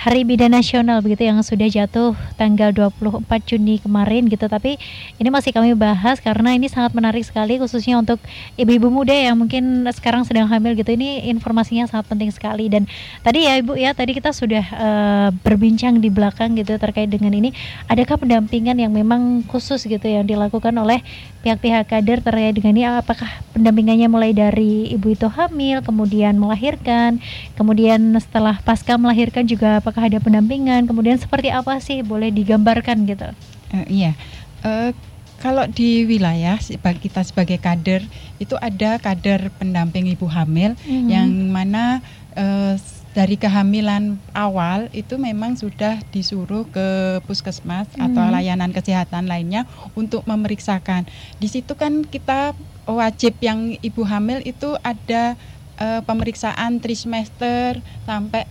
Hari Bidan Nasional begitu yang sudah jatuh tanggal 24 Juni kemarin gitu. Tapi ini masih kami bahas karena ini sangat menarik sekali khususnya untuk ibu-ibu muda yang mungkin sekarang sedang hamil gitu. Ini informasinya sangat penting sekali. Dan tadi ya Ibu ya tadi kita sudah uh, berbincang di belakang gitu terkait dengan ini. Adakah pendampingan yang memang khusus gitu yang dilakukan oleh pihak-pihak kader terkait dengan ini? Apakah pendampingannya mulai dari ibu itu hamil kemudian melahirkan kemudian setelah pasca melahirkan juga apakah apakah ada pendampingan kemudian seperti apa sih boleh digambarkan gitu
uh, iya uh, kalau di wilayah kita sebagai kader itu ada kader pendamping ibu hamil mm-hmm. yang mana uh, dari kehamilan awal itu memang sudah disuruh ke puskesmas mm-hmm. atau layanan kesehatan lainnya untuk memeriksakan. Di situ kan kita wajib yang ibu hamil itu ada uh, pemeriksaan trimester sampai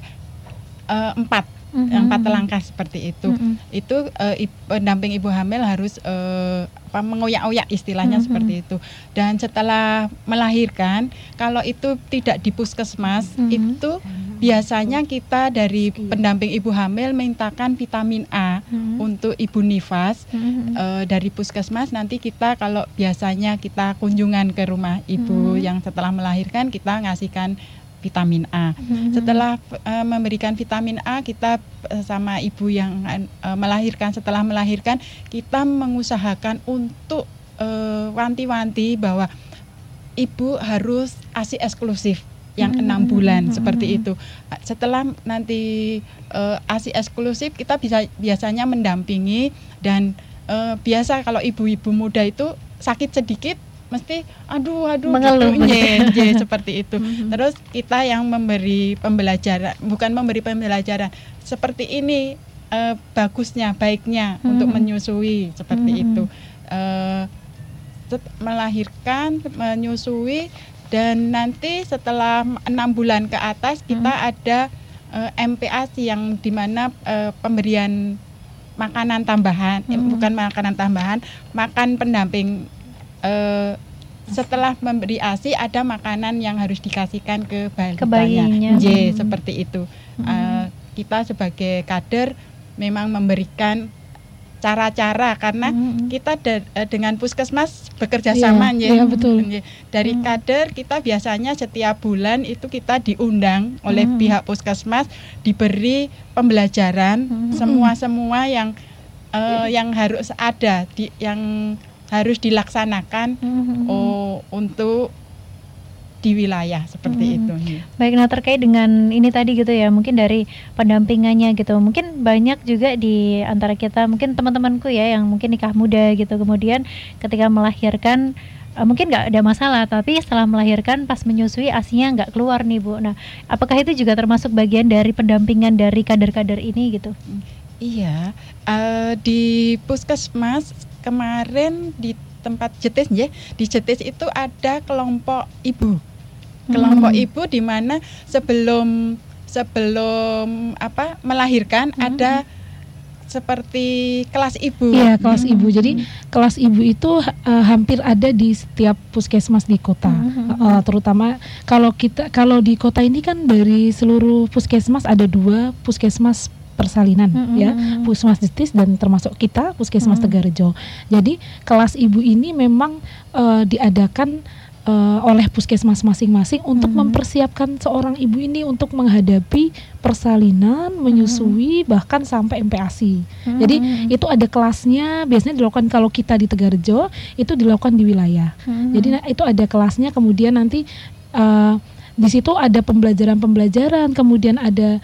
uh, empat mm-hmm. empat langkah seperti itu mm-hmm. itu uh, pendamping ibu hamil harus uh, apa mengoyak-oyak istilahnya mm-hmm. seperti itu dan setelah melahirkan kalau itu tidak di puskesmas mm-hmm. itu biasanya kita dari pendamping ibu hamil mintakan vitamin A mm-hmm. untuk ibu nifas mm-hmm. uh, dari puskesmas nanti kita kalau biasanya kita kunjungan ke rumah ibu mm-hmm. yang setelah melahirkan kita ngasihkan vitamin A. Hmm. Setelah uh, memberikan vitamin A, kita uh, sama ibu yang uh, melahirkan setelah melahirkan kita mengusahakan untuk wanti-wanti bahwa ibu harus ASI eksklusif yang hmm. enam bulan hmm. seperti itu. Setelah nanti uh, ASI eksklusif kita bisa biasanya mendampingi dan uh, biasa kalau ibu-ibu muda itu sakit sedikit mesti aduh aduh
mengeluh.
gitu. seperti itu. Mm-hmm. terus kita yang memberi pembelajaran bukan memberi pembelajaran seperti ini uh, bagusnya baiknya hmm untuk menyusui seperti hmm itu. Uh, melahirkan menyusui dan nanti setelah enam bulan ke atas kita hmm ada uh, eh, MPASI yang di mana uh, pemberian makanan tambahan hmm bukan makanan tambahan makan pendamping uh, setelah memberi ASI ada makanan yang harus dikasihkan ke
bayinya.
J hmm. seperti itu. Hmm. Uh, kita sebagai kader memang memberikan cara-cara karena hmm. kita de eh, dengan puskesmas bekerja yeah, sama
ya. Yeah, betul.
Dari hmm. kader kita biasanya setiap bulan itu kita diundang oleh hmm. pihak puskesmas diberi pembelajaran semua-semua yang uh, yang harus ada di yang harus dilaksanakan mm-hmm. oh, untuk di wilayah seperti hmm. itu.
Baik, nah terkait dengan ini tadi gitu ya, mungkin dari pendampingannya gitu, mungkin banyak juga di antara kita, mungkin teman-temanku ya yang mungkin nikah muda gitu, kemudian ketika melahirkan uh, mungkin nggak ada masalah, tapi setelah melahirkan pas menyusui asinya nggak keluar nih bu. Nah, apakah itu juga termasuk bagian dari pendampingan dari kader-kader ini gitu?
Iya, uh, di puskesmas kemarin di tempat jetis ya di jetis itu ada kelompok ibu kelompok hmm. ibu di mana sebelum sebelum apa melahirkan hmm. ada seperti kelas ibu.
Iya, kelas hmm. ibu. Jadi kelas ibu itu uh, hampir ada di setiap puskesmas di kota. Hmm. Uh, terutama kalau kita kalau di kota ini kan dari seluruh puskesmas ada dua puskesmas persalinan mm-hmm. ya puskesmas Detis dan termasuk kita puskesmas mm-hmm. Tegarejo. Jadi kelas ibu ini memang uh, diadakan uh, oleh puskesmas masing-masing untuk hmm. mempersiapkan seorang ibu ini untuk menghadapi persalinan, menyusui hmm. bahkan sampai MPASI. Hmm. Jadi itu ada kelasnya biasanya dilakukan kalau kita di Tegarjo itu dilakukan di wilayah. Hmm. Jadi itu ada kelasnya kemudian nanti uh, di situ ada pembelajaran-pembelajaran, kemudian ada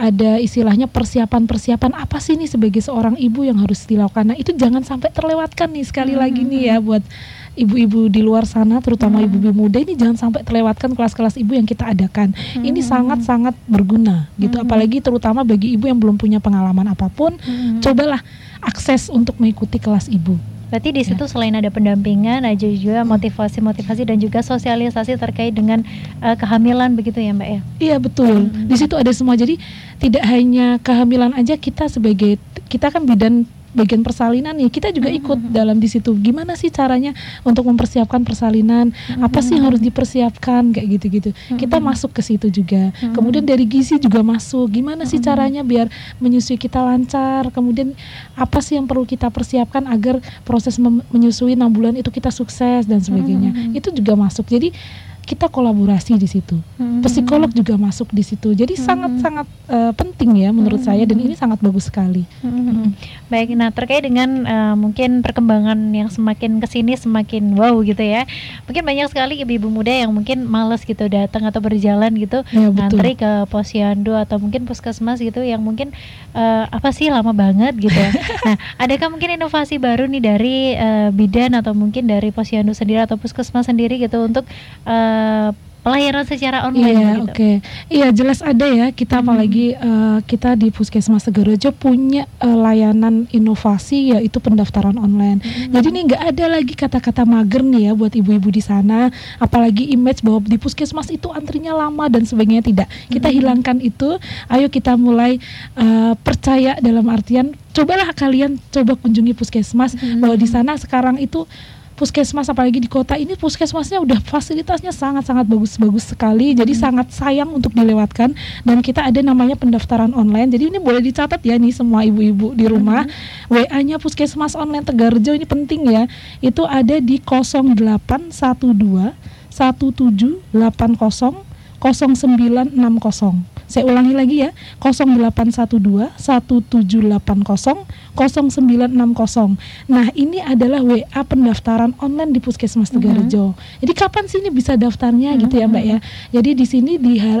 ada istilahnya persiapan-persiapan apa sih nih sebagai seorang ibu yang harus dilakukan. Nah, itu jangan sampai terlewatkan nih sekali hmm. lagi nih ya buat ibu-ibu di luar sana terutama hmm. ibu-ibu muda ini jangan sampai terlewatkan kelas-kelas ibu yang kita adakan. Hmm. Ini sangat-sangat berguna gitu hmm. apalagi terutama bagi ibu yang belum punya pengalaman apa pun, hmm. cobalah akses untuk mengikuti kelas ibu.
Berarti di situ ya. selain ada pendampingan, ada juga motivasi-motivasi dan juga sosialisasi terkait dengan uh, kehamilan begitu ya, Mbak ya?
Iya betul. Hmm. Di situ ada semua. Jadi tidak hanya kehamilan aja kita sebagai kita kan bidan bagian persalinan nih kita juga ikut mm -hmm. dalam di situ gimana sih caranya untuk mempersiapkan persalinan mm -hmm. apa sih yang harus dipersiapkan kayak gitu-gitu mm -hmm. kita masuk ke situ juga mm -hmm. kemudian dari gizi juga masuk gimana sih mm -hmm. caranya biar menyusui kita lancar kemudian apa sih yang perlu kita persiapkan agar proses menyusui enam bulan itu kita sukses dan sebagainya mm -hmm. itu juga masuk jadi kita kolaborasi di situ. Hmm. Psikolog juga masuk di situ. Jadi sangat-sangat hmm. uh, penting ya menurut hmm. saya dan ini sangat bagus sekali. Hmm.
Hmm. Baik, nah terkait dengan uh, mungkin perkembangan yang semakin ke sini semakin wow gitu ya. Mungkin banyak sekali ibu-ibu muda yang mungkin males gitu datang atau berjalan gitu ya, ngantri ke posyandu atau mungkin puskesmas gitu yang mungkin uh, apa sih lama banget gitu. nah, adakah mungkin inovasi baru nih dari uh, bidan atau mungkin dari posyandu sendiri atau puskesmas sendiri gitu untuk uh, uh, pelayanan secara online
iya, gitu. Oke, okay. iya jelas ada ya. Kita hmm. apalagi uh, kita di Puskesmas Tegarejo punya uh, layanan inovasi yaitu pendaftaran online. Hmm. Jadi ini nggak ada lagi kata-kata mager nih ya buat ibu-ibu di sana. Apalagi image bahwa di Puskesmas itu antrinya lama dan sebagainya tidak. Kita hmm. hilangkan itu. Ayo kita mulai uh, percaya dalam artian cobalah kalian coba kunjungi Puskesmas hmm. bahwa di sana sekarang itu puskesmas apalagi di kota ini puskesmasnya udah fasilitasnya sangat-sangat bagus-bagus sekali. Jadi hmm. sangat sayang untuk dilewatkan. Dan kita ada namanya pendaftaran online. Jadi ini boleh dicatat ya nih semua ibu-ibu di rumah. Hmm. WA-nya puskesmas online Tegarjo ini penting ya. Itu ada di 0812 1780 0960 saya ulangi lagi ya, 0812 1780 0960. Nah, ini adalah WA pendaftaran online di Puskesmas Tegarejo. Mm -hmm. Jadi kapan sih ini bisa daftarnya mm -hmm. gitu ya, Mbak ya? Jadi di sini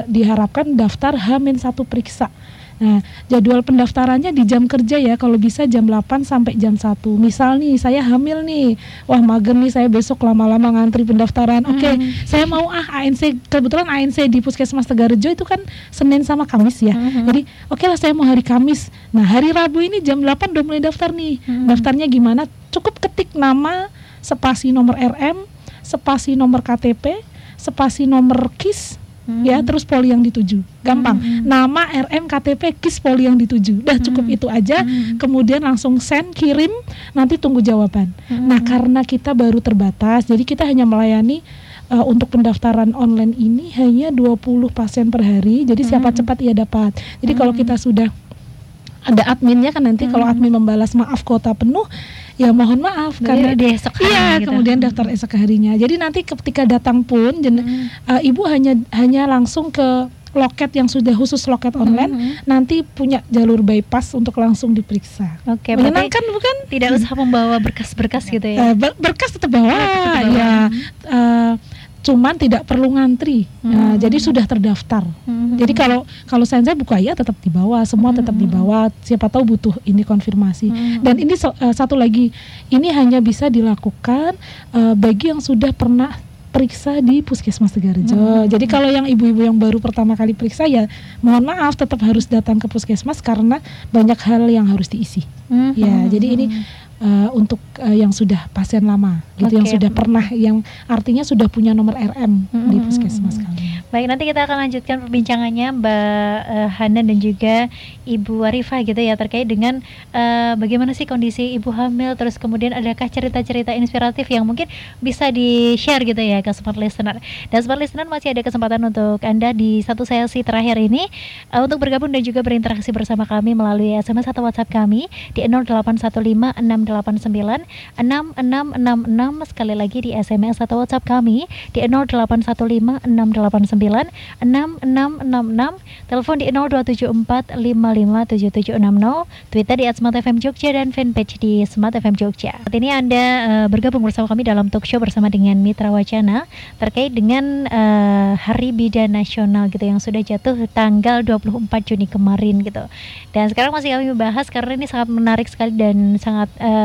diharapkan daftar H-1 periksa. Nah, jadwal pendaftarannya di jam kerja ya, kalau bisa jam 8 sampai jam 1. Misal nih, saya hamil nih. Wah, mager nih saya besok lama-lama ngantri pendaftaran. Oke, okay, hmm. saya mau ah ANC kebetulan ANC di Puskesmas Tegarejo itu kan Senin sama Kamis ya. Hmm. Jadi, oke okay lah saya mau hari Kamis. Nah, hari Rabu ini jam 8 udah mulai daftar nih. Hmm. Daftarnya gimana? Cukup ketik nama, spasi nomor RM, spasi nomor KTP, spasi nomor KIS, hmm. ya terus poli yang dituju gampang hmm. nama RM KTP KIS poli yang dituju dah cukup hmm. itu aja hmm. kemudian langsung send kirim nanti tunggu jawaban hmm. nah karena kita baru terbatas jadi kita hanya melayani uh, untuk pendaftaran online ini hanya 20 pasien per hari jadi hmm. siapa cepat ia dapat jadi hmm. kalau kita sudah ada adminnya kan nanti hmm. kalau admin membalas maaf kota penuh ya mohon maaf
Jadi karena di esok hari
iya gitu. kemudian daftar esok harinya jadi nanti ketika datang pun hmm. uh, ibu hanya hanya langsung ke loket yang sudah khusus loket online mm -hmm. nanti punya jalur bypass untuk langsung diperiksa.
Oke, okay, menyenangkan bukan? Tidak usah membawa berkas-berkas gitu ya.
Uh, berkas tetap bawa, ya. Uh, cuman tidak perlu ngantri. Hmm. Nah, jadi sudah terdaftar. Hmm. Jadi kalau kalau saya buku ayat tetap dibawa, semua hmm. tetap dibawa. Siapa tahu butuh ini konfirmasi. Hmm. Dan ini uh, satu lagi, ini hanya bisa dilakukan uh, bagi yang sudah pernah periksa di Puskesmas Tegarjo. Hmm. Jadi kalau yang ibu-ibu yang baru pertama kali periksa ya mohon maaf tetap harus datang ke Puskesmas karena banyak hal yang harus diisi. Hmm. Ya, jadi ini uh, untuk uh, yang sudah pasien lama gitu okay. yang sudah pernah yang artinya sudah punya nomor RM hmm. di puskesmas kami.
Baik, nanti kita akan lanjutkan perbincangannya Mbak uh, Hana dan juga Ibu Arifah gitu ya terkait dengan uh, bagaimana sih kondisi ibu hamil terus kemudian adakah cerita-cerita inspiratif yang mungkin bisa di-share gitu ya ke Smart Listener. Dan Smart Listener masih ada kesempatan untuk Anda di satu sesi terakhir ini uh, untuk bergabung dan juga berinteraksi bersama kami melalui SMS atau WhatsApp kami di 0815 0689 6666 sekali lagi di SMS atau WhatsApp kami di 0815 689 6666 telepon di 0274 557760 Twitter di @smartfm Jogja dan fanpage di Smart FM Jogja. Saat ini Anda uh, bergabung bersama kami dalam talk show bersama dengan Mitra Wacana terkait dengan uh, Hari Bidan Nasional gitu yang sudah jatuh tanggal 24 Juni kemarin gitu. Dan sekarang masih kami bahas karena ini sangat menarik sekali dan sangat uh,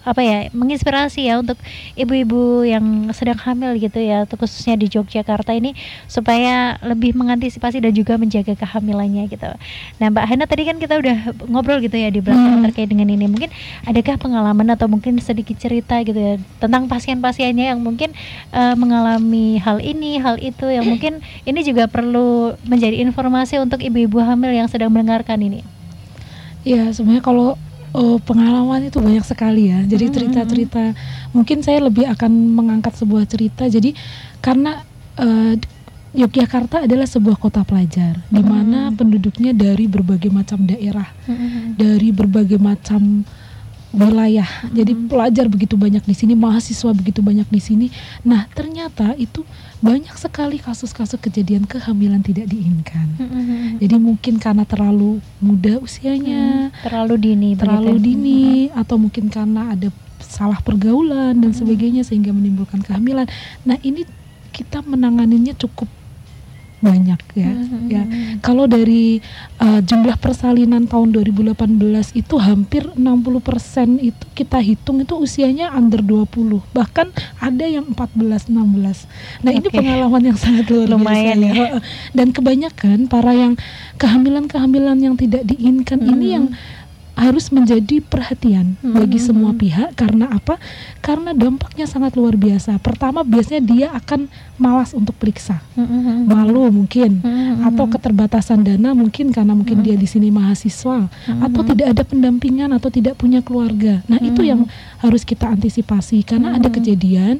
apa ya menginspirasi ya untuk ibu-ibu yang sedang hamil gitu ya khususnya di Yogyakarta ini supaya lebih mengantisipasi dan juga menjaga kehamilannya gitu. Nah Mbak Hana tadi kan kita udah ngobrol gitu ya di belakang hmm. terkait dengan ini mungkin adakah pengalaman atau mungkin sedikit cerita gitu ya tentang pasien-pasiennya yang mungkin uh, mengalami hal ini hal itu yang mungkin ini juga perlu menjadi informasi untuk ibu-ibu hamil yang sedang mendengarkan ini.
Ya sebenarnya kalau oh, pengalaman itu banyak sekali ya. Jadi cerita-cerita mungkin saya lebih akan mengangkat sebuah cerita. Jadi karena uh, Yogyakarta adalah sebuah kota pelajar di mana penduduknya dari berbagai macam daerah, dari berbagai macam wilayah. Hmm. Jadi pelajar begitu banyak di sini, mahasiswa begitu banyak di sini. Nah, ternyata itu banyak sekali kasus-kasus kejadian kehamilan tidak diinginkan. Hmm. Jadi mungkin karena terlalu muda usianya,
hmm. terlalu dini,
terlalu begitu. dini atau mungkin karena ada salah pergaulan dan hmm. sebagainya sehingga menimbulkan kehamilan. Nah, ini kita menanganinya cukup banyak ya. Mm-hmm. Ya. Kalau dari uh, jumlah persalinan tahun 2018 itu hampir 60% itu kita hitung itu usianya under 20. Bahkan ada yang 14 16. Nah, okay. ini pengalaman yang sangat luar
Lumayan biasa ya. ya.
Dan kebanyakan para yang kehamilan-kehamilan yang tidak diinginkan mm-hmm. ini yang harus menjadi perhatian hmm. bagi semua pihak karena apa? Karena dampaknya sangat luar biasa. Pertama biasanya dia akan malas untuk periksa, hmm. malu mungkin, hmm. atau keterbatasan dana mungkin karena mungkin hmm. dia di sini mahasiswa, hmm. atau tidak ada pendampingan atau tidak punya keluarga. Nah hmm. itu yang harus kita antisipasi karena hmm. ada kejadian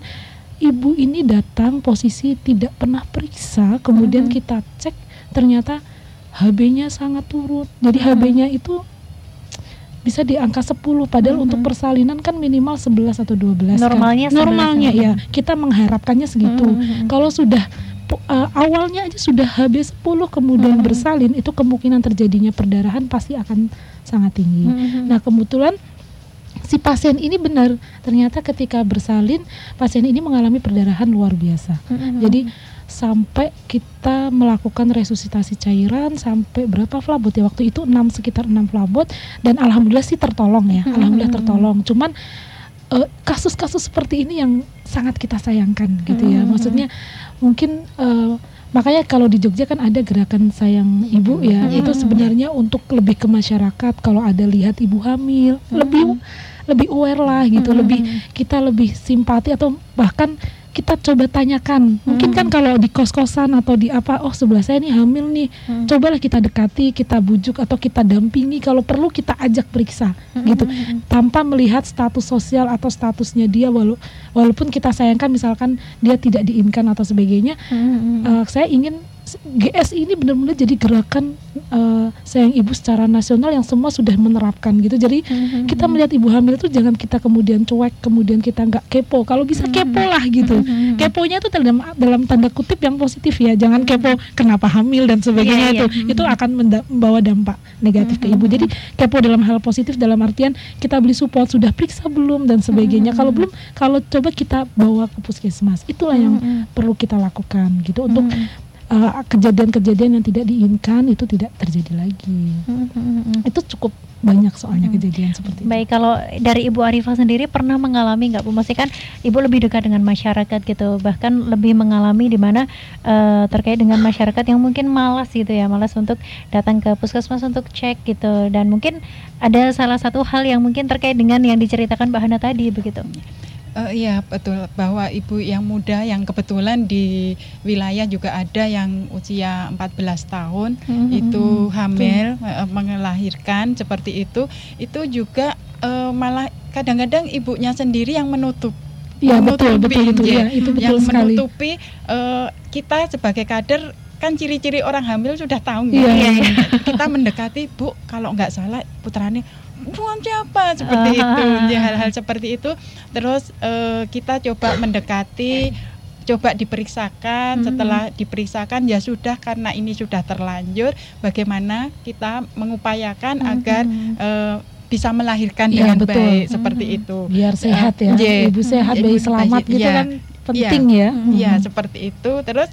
ibu ini datang posisi tidak pernah periksa, kemudian hmm. kita cek ternyata HB-nya sangat turun. Jadi hmm. HB-nya itu bisa di angka 10 padahal mm -hmm. untuk persalinan kan minimal 11 atau 12
normalnya
kan. normalnya ya kita mengharapkannya segitu mm -hmm. kalau sudah uh, awalnya aja sudah habis 10 kemudian mm -hmm. bersalin itu kemungkinan terjadinya perdarahan pasti akan sangat tinggi mm -hmm. nah kebetulan si pasien ini benar ternyata ketika bersalin pasien ini mengalami perdarahan luar biasa mm -hmm. jadi sampai kita melakukan resusitasi cairan sampai berapa flabot ya waktu itu 6 sekitar 6 flabot dan alhamdulillah sih tertolong ya hmm. alhamdulillah tertolong cuman kasus eh, kasus-kasus seperti ini yang sangat kita sayangkan gitu ya hmm. maksudnya mungkin uh, makanya kalau di Jogja kan ada gerakan sayang ibu ya hmm. itu sebenarnya untuk lebih ke masyarakat kalau ada lihat ibu hamil hmm. lebih lebih aware lah gitu hmm. lebih kita lebih simpati atau bahkan kita coba tanyakan. Mungkin kan hmm. kalau di kos-kosan atau di apa, oh sebelah saya ini hamil nih. Hmm. Cobalah kita dekati, kita bujuk atau kita dampingi kalau perlu kita ajak periksa hmm. gitu. Tanpa melihat status sosial atau statusnya dia walau walaupun kita sayangkan misalkan dia tidak diinginkan atau sebagainya. Hmm. Uh, saya ingin GS ini benar-benar jadi gerakan uh, sayang ibu secara nasional yang semua sudah menerapkan gitu. Jadi mm-hmm. kita melihat ibu hamil itu jangan kita kemudian cuek, kemudian kita nggak kepo. Kalau bisa mm-hmm. kepo lah gitu. Mm-hmm. Keponya itu dalam dalam tanda kutip yang positif ya. Jangan kepo kenapa hamil dan sebagainya yeah, itu. Yeah. Itu akan membawa dampak negatif mm-hmm. ke ibu. Jadi kepo dalam hal positif dalam artian kita beli support sudah periksa belum dan sebagainya. Mm-hmm. Kalau belum, kalau coba kita bawa ke puskesmas. Itulah yang mm-hmm. perlu kita lakukan gitu untuk mm-hmm eh, kejadian-kejadian yang tidak diinginkan itu tidak terjadi lagi. Mm-hmm. Itu cukup banyak soalnya mm-hmm. kejadian seperti
itu. Baik, kalau dari Ibu Arifah sendiri pernah mengalami nggak Bu? Maksudnya kan Ibu lebih dekat dengan masyarakat gitu, bahkan lebih mengalami di mana uh, terkait dengan masyarakat yang mungkin malas gitu ya, malas untuk datang ke puskesmas untuk cek gitu, dan mungkin ada salah satu hal yang mungkin terkait dengan yang diceritakan Mbak Hana tadi begitu.
Uh, iya betul bahwa ibu yang muda yang kebetulan di wilayah juga ada yang usia 14 tahun mm-hmm. itu hamil uh, melahirkan seperti itu itu juga uh, malah kadang-kadang ibunya sendiri yang menutup
Iya betul betul itu ya, itu betul
yang
sekali.
menutupi uh, kita sebagai kader kan ciri-ciri orang hamil sudah tahu nggak?
iya,
iya.
kita mendekati bu kalau nggak salah putrane bukan siapa seperti itu ya hal-hal seperti itu terus eh, kita coba mendekati coba diperiksakan
Hmm.
setelah diperiksakan ya sudah karena ini sudah terlanjur bagaimana kita mengupayakan
Hmm.
agar eh, bisa melahirkan
Iya,
dengan
betul.
baik seperti
Hmm.
itu
biar sehat ya
Iya.
ibu sehat bayi selamat
bayi-
gitu
iya.
kan penting ya
Hmm.
Iya seperti itu. Terus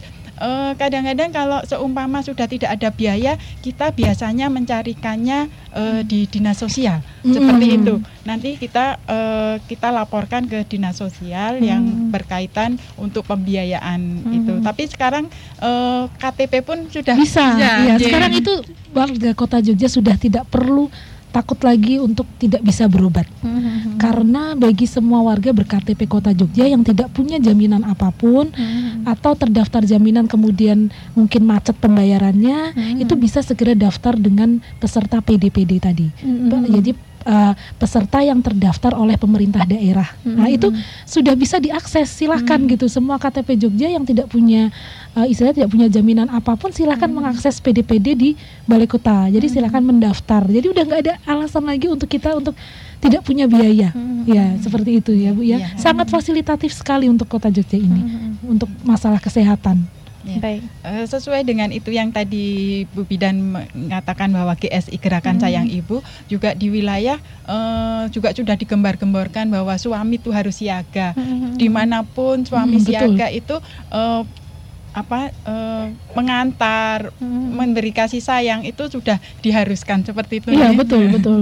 kadang-kadang kalau seumpama sudah tidak ada biaya, kita biasanya mencarikannya eh, di dinas sosial
Mm.
seperti itu. Nanti kita eh, kita laporkan ke dinas sosial yang
Mm.
berkaitan untuk pembiayaan
Mm.
itu. Tapi sekarang eh, KTP pun sudah
bisa ya
Jadi-
sekarang itu warga kota Jogja sudah tidak perlu takut lagi untuk tidak bisa berobat
Hmm.
karena bagi semua warga berKTP Kota Jogja yang tidak punya jaminan apa pun
Hmm.
atau terdaftar jaminan kemudian mungkin macet pembayarannya
Hmm.
itu bisa segera daftar dengan peserta PDPD tadi.
Hmm.
Jadi uh, peserta yang terdaftar oleh pemerintah daerah. Nah,
Hmm.
itu sudah bisa diakses. Silahkan
Hmm.
gitu semua KTP Jogja yang tidak punya uh, istilahnya tidak punya jaminan apa pun silahkan
Hmm.
mengakses PDPD di Balai Kota. Jadi
Hmm.
silahkan mendaftar. Jadi udah nggak ada alasan lagi untuk kita untuk tidak punya biaya.
Hmm.
Ya, seperti itu ya, Bu ya.
Iya.
Sangat fasilitatif sekali untuk Kota Jogja ini
Hmm.
untuk masalah kesehatan.
Ya.
Baik.
Eh, sesuai dengan itu yang tadi Bu Bidan mengatakan bahwa GSI Gerakan
Hmm.
Sayang Ibu juga di wilayah eh, juga sudah digembar-gemborkan bahwa suami itu harus siaga
Hmm.
di mana pun suami
Hmm, betul.
siaga itu eh, apa eh, mengantar
Hmm.
memberi kasih sayang itu sudah diharuskan seperti itu
Iya,
ya.
betul, betul.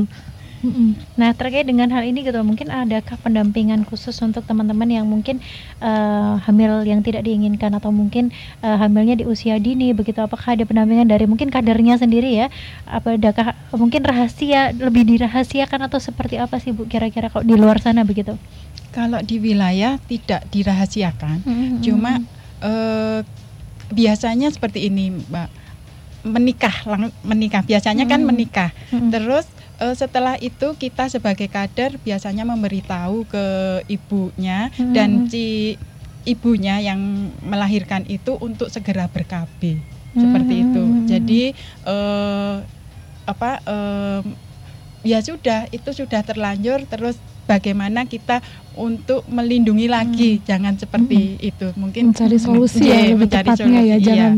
Mm-mm.
Nah terkait dengan hal ini gitu mungkin adakah pendampingan khusus untuk teman-teman yang mungkin eh, hamil yang tidak diinginkan atau mungkin eh, hamilnya di usia dini begitu apakah ada pendampingan dari mungkin kadernya sendiri ya apakah mungkin rahasia lebih dirahasiakan atau seperti apa sih Bu kira-kira kalau di luar sana begitu
Kalau di wilayah tidak dirahasiakan,
Hmm.
cuma eh, biasanya seperti ini, Mbak. Menikah, lang- menikah. Biasanya kan
Hmm.
menikah.
Hmm.
Terus setelah itu kita sebagai kader biasanya memberitahu ke ibunya
Hmm.
dan si ibunya yang melahirkan itu untuk segera seperti
Hmm.
itu. Jadi eh, apa eh, ya sudah itu sudah terlanjur terus bagaimana kita untuk melindungi lagi jangan seperti itu mungkin
Mencari solusi
Iya,
ya lebih
mencari
tepatnya ya,
solusi, iya.
jangan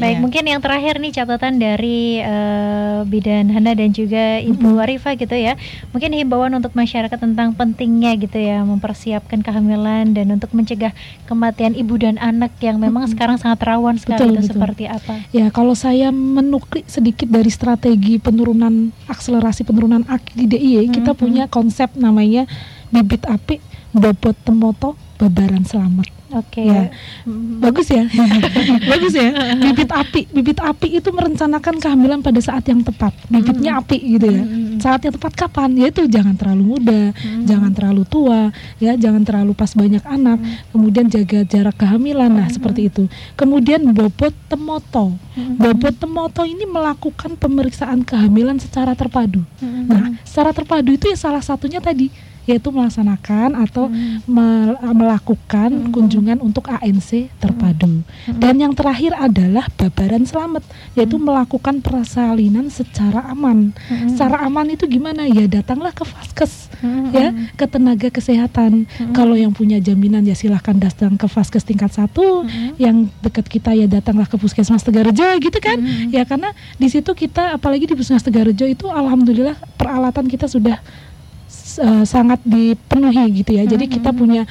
Baik,
Iya.
mungkin yang terakhir nih catatan dari eh, Bidan Hana dan juga Ibu Arifah gitu ya. Mungkin himbauan untuk masyarakat tentang pentingnya gitu ya mempersiapkan kehamilan dan untuk mencegah kematian ibu dan anak yang memang
Mm-mm.
sekarang sangat rawan sekali
Betul,
itu
betul.
seperti apa.
Ya, kalau saya menuklik sedikit dari strategi penurunan akselerasi penurunan AK di DIY, kita
Mhm.
punya konsep namanya bibit api, bobot temoto, babaran selamat.
Oke.
Ya.
Mhm.
Bagus ya, bagus ya. Bibit api, bibit api itu merencanakan kehamilan pada saat yang tepat. Bibitnya
Mhm.
api gitu ya.
Mhm.
Saat yang tepat kapan? Yaitu jangan terlalu muda, jangan terlalu tua, ya, jangan terlalu pas banyak anak. Kemudian jaga jarak kehamilan, nah seperti itu. Kemudian bobot temoto. Bobot Temoto ini melakukan pemeriksaan kehamilan secara terpadu. Nah, secara terpadu itu ya salah satunya tadi yaitu melaksanakan atau mel- melakukan
Mhm.
kunjungan untuk ANC terpadu.
Mhm.
Dan yang terakhir adalah babaran selamat, yaitu
Mhm.
melakukan persalinan secara aman.
Mhm.
Secara aman itu gimana? Ya datanglah ke vaskes,
Mhm.
ya ke tenaga kesehatan.
Mhm.
Kalau yang punya jaminan ya silahkan datang ke vaskes tingkat satu,
Mhm.
yang dekat kita ya datanglah ke puskesmas Tegarejo gitu kan
Mhm.
ya karena di situ kita apalagi di puskesmas Tegarejo itu alhamdulillah peralatan kita sudah eh, sangat dipenuhi gitu ya jadi
Mhm.
kita punya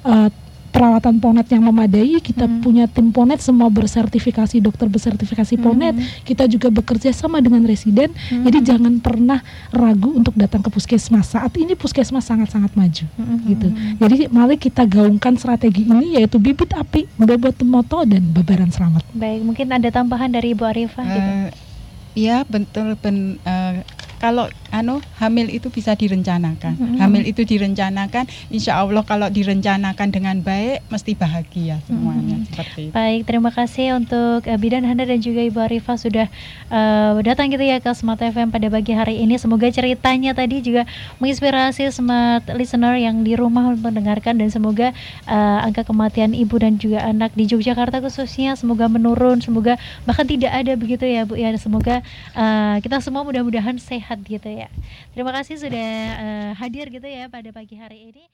eh, peralatan ponet yang memadai kita
Mhm.
punya tim ponet semua bersertifikasi dokter bersertifikasi ponet
Mhm.
kita juga bekerja sama dengan residen
Mhm.
jadi jangan pernah ragu untuk datang ke puskesmas saat ini puskesmas sangat-sangat maju
Mhm.
gitu. Jadi mari kita gaungkan strategi ini yaitu bibit api, bobot temoto dan babaran selamat.
Baik, mungkin ada tambahan dari Ibu Arifah gitu.
Eh, Iya betul ben, eh, kalau anu hamil itu bisa direncanakan.
Mhm.
Hamil itu direncanakan, insya Allah kalau direncanakan dengan baik mesti bahagia semuanya
Mhm.
seperti itu.
Baik, terima kasih untuk uh, Bidan Handa dan juga Ibu Arifah sudah uh, datang gitu ya ke Smart FM pada pagi hari ini. Semoga ceritanya tadi juga menginspirasi smart listener yang di rumah mendengarkan dan semoga uh, angka kematian ibu dan juga anak di Yogyakarta khususnya semoga menurun, semoga bahkan tidak ada begitu ya Bu ya. Semoga uh, kita semua mudah-mudahan sehat gitu ya. Terima kasih sudah uh, hadir gitu ya pada pagi hari ini.